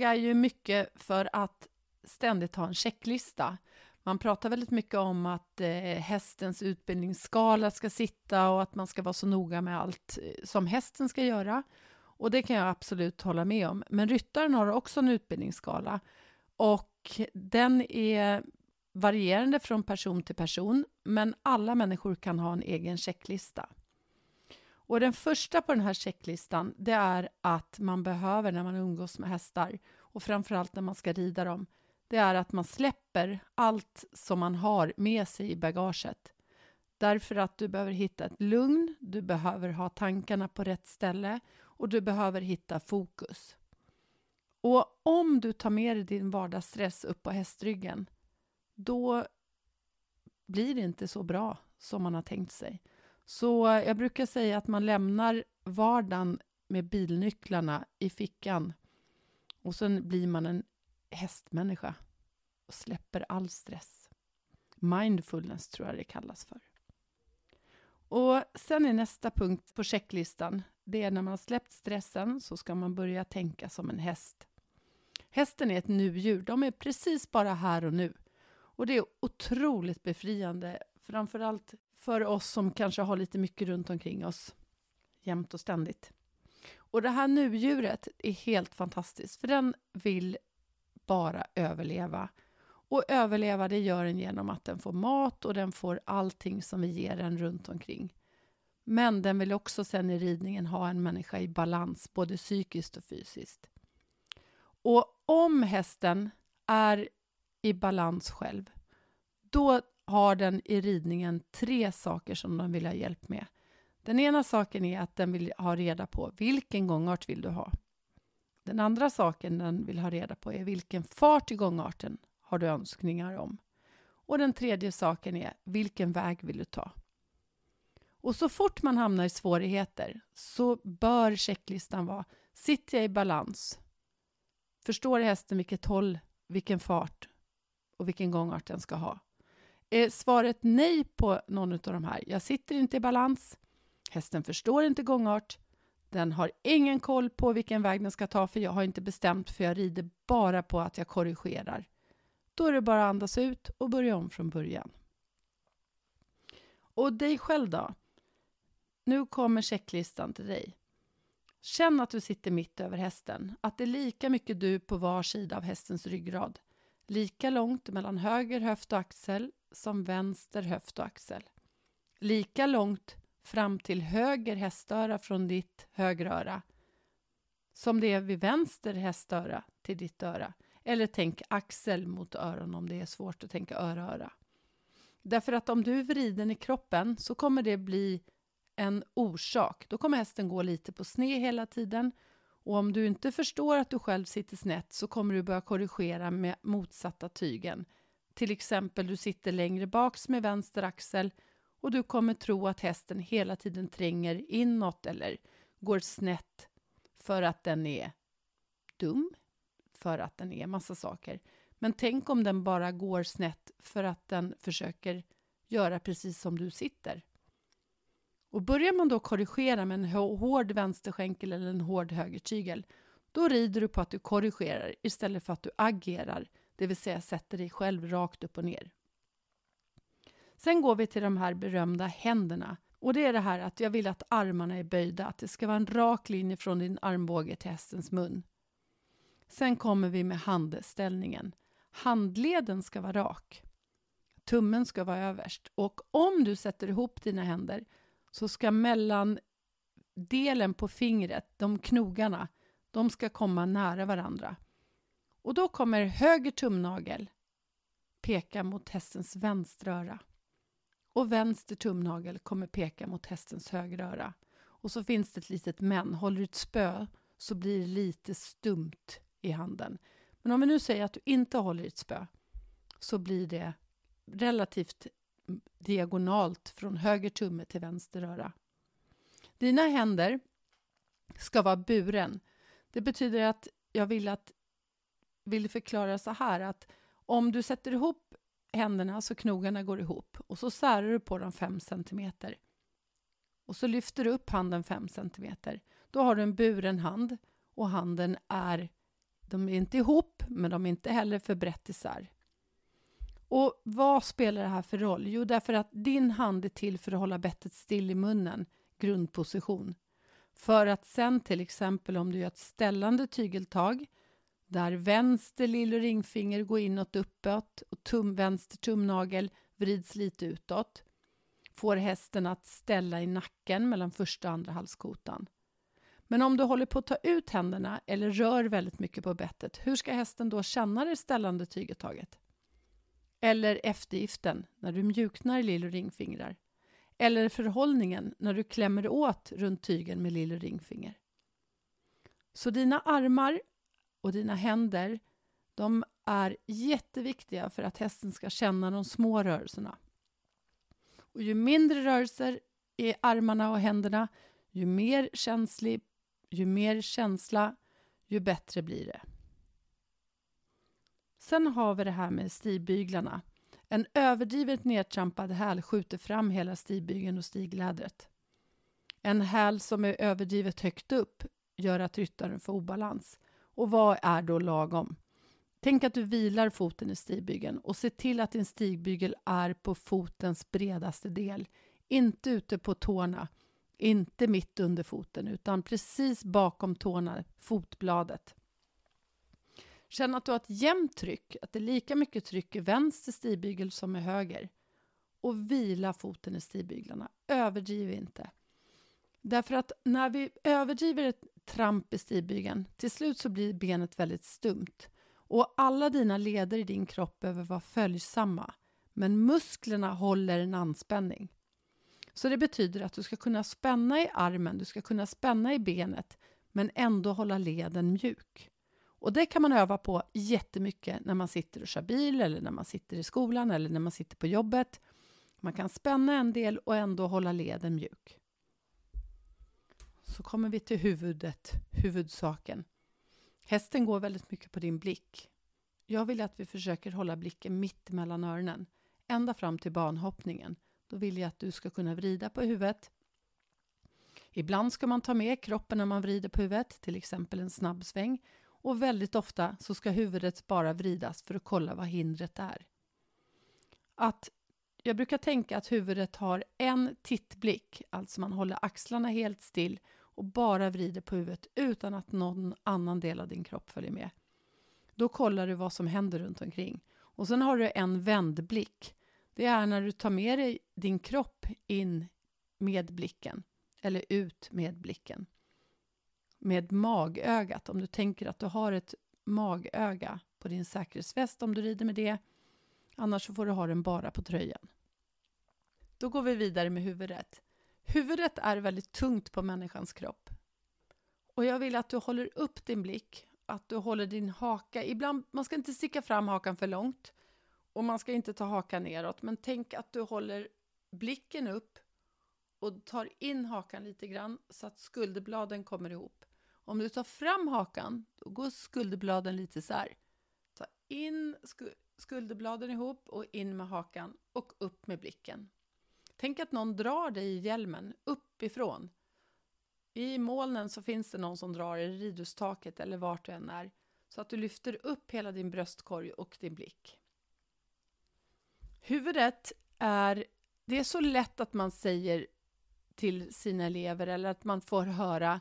Jag är ju mycket för att ständigt ha en checklista. Man pratar väldigt mycket om att eh, hästens utbildningsskala ska sitta och att man ska vara så noga med allt eh, som hästen ska göra. Och det kan jag absolut hålla med om. Men ryttaren har också en utbildningsskala och den är varierande från person till person, men alla människor kan ha en egen checklista. Och den första på den här checklistan, det är att man behöver när man umgås med hästar och framförallt när man ska rida dem, det är att man släpper allt som man har med sig i bagaget. Därför att du behöver hitta ett lugn, du behöver ha tankarna på rätt ställe och du behöver hitta fokus. Och om du tar med dig din vardagsstress upp på hästryggen, då blir det inte så bra som man har tänkt sig. Så jag brukar säga att man lämnar vardagen med bilnycklarna i fickan och sen blir man en hästmänniska och släpper all stress. Mindfulness tror jag det kallas för. Och sen är nästa punkt på checklistan, det är när man släppt stressen så ska man börja tänka som en häst. Hästen är ett nu-djur, de är precis bara här och nu. Och det är otroligt befriande, framförallt för oss som kanske har lite mycket runt omkring oss jämt och ständigt. Och det här nu-djuret är helt fantastiskt, för den vill bara överleva. Och överleva det gör den genom att den får mat och den får allting som vi ger den runt omkring. Men den vill också sen i ridningen ha en människa i balans, både psykiskt och fysiskt. Och om hästen är i balans själv, då har den i ridningen tre saker som den vill ha hjälp med. Den ena saken är att den vill ha reda på vilken gångart vill du ha. Den andra saken den vill ha reda på är vilken fart i gångarten har du önskningar om. Och den tredje saken är vilken väg vill du ta? Och så fort man hamnar i svårigheter så bör checklistan vara Sitter jag i balans? Förstår hästen vilket håll, vilken fart och vilken gångart den ska ha? Är svaret nej på någon av de här? Jag sitter inte i balans. Hästen förstår inte gångart. Den har ingen koll på vilken väg den ska ta för jag har inte bestämt för jag rider bara på att jag korrigerar. Då är det bara att andas ut och börja om från början. Och dig själv då? Nu kommer checklistan till dig. Känn att du sitter mitt över hästen, att det är lika mycket du på var sida av hästens ryggrad. Lika långt mellan höger höft och axel som vänster höft och axel. Lika långt fram till höger hästöra från ditt högeröra som det är vid vänster hästöra till ditt öra. Eller tänk axel mot öron om det är svårt att tänka öra-öra. Därför att om du är vriden i kroppen så kommer det bli en orsak. Då kommer hästen gå lite på sned hela tiden. Och om du inte förstår att du själv sitter snett så kommer du börja korrigera med motsatta tygen. Till exempel du sitter längre bak med vänster axel och du kommer tro att hästen hela tiden tränger inåt eller går snett för att den är dum, för att den är massa saker. Men tänk om den bara går snett för att den försöker göra precis som du sitter. Och börjar man då korrigera med en hård vänsterskänkel eller en hård högertygel, då rider du på att du korrigerar istället för att du agerar, det vill säga sätter dig själv rakt upp och ner. Sen går vi till de här berömda händerna. Och det är det här att jag vill att armarna är böjda, att det ska vara en rak linje från din armbåge till hästens mun. Sen kommer vi med handställningen. Handleden ska vara rak. Tummen ska vara överst. Och om du sätter ihop dina händer så ska mellandelen på fingret, de knogarna, de ska komma nära varandra. Och då kommer höger tumnagel peka mot hästens vänstra öra. Och vänster tumnagel kommer peka mot hästens högra öra. Och så finns det ett litet men. Håller du ett spö så blir det lite stumt i handen. Men om vi nu säger att du inte håller ett spö så blir det relativt diagonalt från höger tumme till vänster öra. Dina händer ska vara buren. Det betyder att jag vill att vill förklara så här att om du sätter ihop händerna så knogarna går ihop och så särar du på dem 5 cm. Och så lyfter du upp handen 5 cm. Då har du en buren hand och handen är De är inte ihop, men de är inte heller för brett isär. Och vad spelar det här för roll? Jo, därför att din hand är till för att hålla bettet still i munnen, grundposition. För att sen till exempel om du gör ett ställande tygeltag där vänster lill och ringfinger går inåt uppåt och tum, vänster tumnagel vrids lite utåt får hästen att ställa i nacken mellan första och andra halskotan. Men om du håller på att ta ut händerna eller rör väldigt mycket på bettet, hur ska hästen då känna det ställande tygetaget? Eller eftergiften, när du mjuknar lill och ringfingrar? Eller förhållningen, när du klämmer åt runt tygen med lill och ringfinger? Så dina armar och dina händer, de är jätteviktiga för att hästen ska känna de små rörelserna. Och ju mindre rörelser i armarna och händerna, ju mer känslig, ju mer känsla, ju bättre blir det. Sen har vi det här med stigbyglarna. En överdrivet nedtrampad häl skjuter fram hela stigbygeln och stiglädret. En häl som är överdrivet högt upp gör att ryttaren får obalans. Och vad är då lagom? Tänk att du vilar foten i stigbygeln och se till att din stigbygel är på fotens bredaste del. Inte ute på tårna, inte mitt under foten utan precis bakom tårna, fotbladet. Känn att du har ett jämnt tryck, att det är lika mycket tryck i vänster stigbygel som i höger. Och vila foten i stigbyglarna. Överdriv inte. Därför att när vi överdriver tramp i stigbygeln, till slut så blir benet väldigt stumt. Och alla dina leder i din kropp behöver vara följsamma. Men musklerna håller en anspänning. Så det betyder att du ska kunna spänna i armen, du ska kunna spänna i benet, men ändå hålla leden mjuk. Och det kan man öva på jättemycket när man sitter och kör bil eller när man sitter i skolan eller när man sitter på jobbet. Man kan spänna en del och ändå hålla leden mjuk. Så kommer vi till huvudet, huvudsaken. Hästen går väldigt mycket på din blick. Jag vill att vi försöker hålla blicken mitt mellan öronen, ända fram till banhoppningen. Då vill jag att du ska kunna vrida på huvudet. Ibland ska man ta med kroppen när man vrider på huvudet, till exempel en snabb sväng. Och väldigt ofta så ska huvudet bara vridas för att kolla vad hindret är. Att jag brukar tänka att huvudet har en tittblick, alltså man håller axlarna helt still och bara vrider på huvudet utan att någon annan del av din kropp följer med. Då kollar du vad som händer runt omkring. Och sen har du en vändblick. Det är när du tar med dig din kropp in med blicken, eller ut med blicken. Med magögat, om du tänker att du har ett magöga på din säkerhetsväst om du rider med det. Annars får du ha den bara på tröjan. Då går vi vidare med huvudet. Huvudet är väldigt tungt på människans kropp. Och jag vill att du håller upp din blick, att du håller din haka. Ibland, man ska inte sticka fram hakan för långt och man ska inte ta hakan neråt, men tänk att du håller blicken upp och tar in hakan lite grann så att skulderbladen kommer ihop. Om du tar fram hakan, då går skulderbladen lite så här. Ta in skulderbladen ihop och in med hakan och upp med blicken. Tänk att någon drar dig i hjälmen uppifrån. I molnen så finns det någon som drar i ridhustaket eller vart du än är, så att du lyfter upp hela din bröstkorg och din blick. Huvudet är, det är så lätt att man säger till sina elever eller att man får höra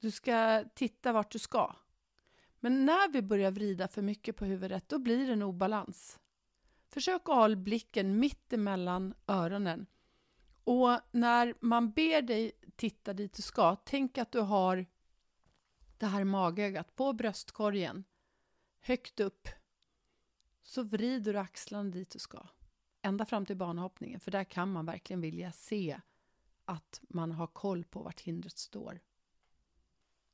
du ska titta vart du ska. Men när vi börjar vrida för mycket på huvudet, då blir det en obalans. Försök att ha blicken mitt emellan öronen. Och när man ber dig titta dit du ska, tänk att du har det här magögat på bröstkorgen, högt upp. Så vrider du axlarna dit du ska, ända fram till banhoppningen, för där kan man verkligen vilja se att man har koll på vart hindret står.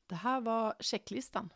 Det här var checklistan.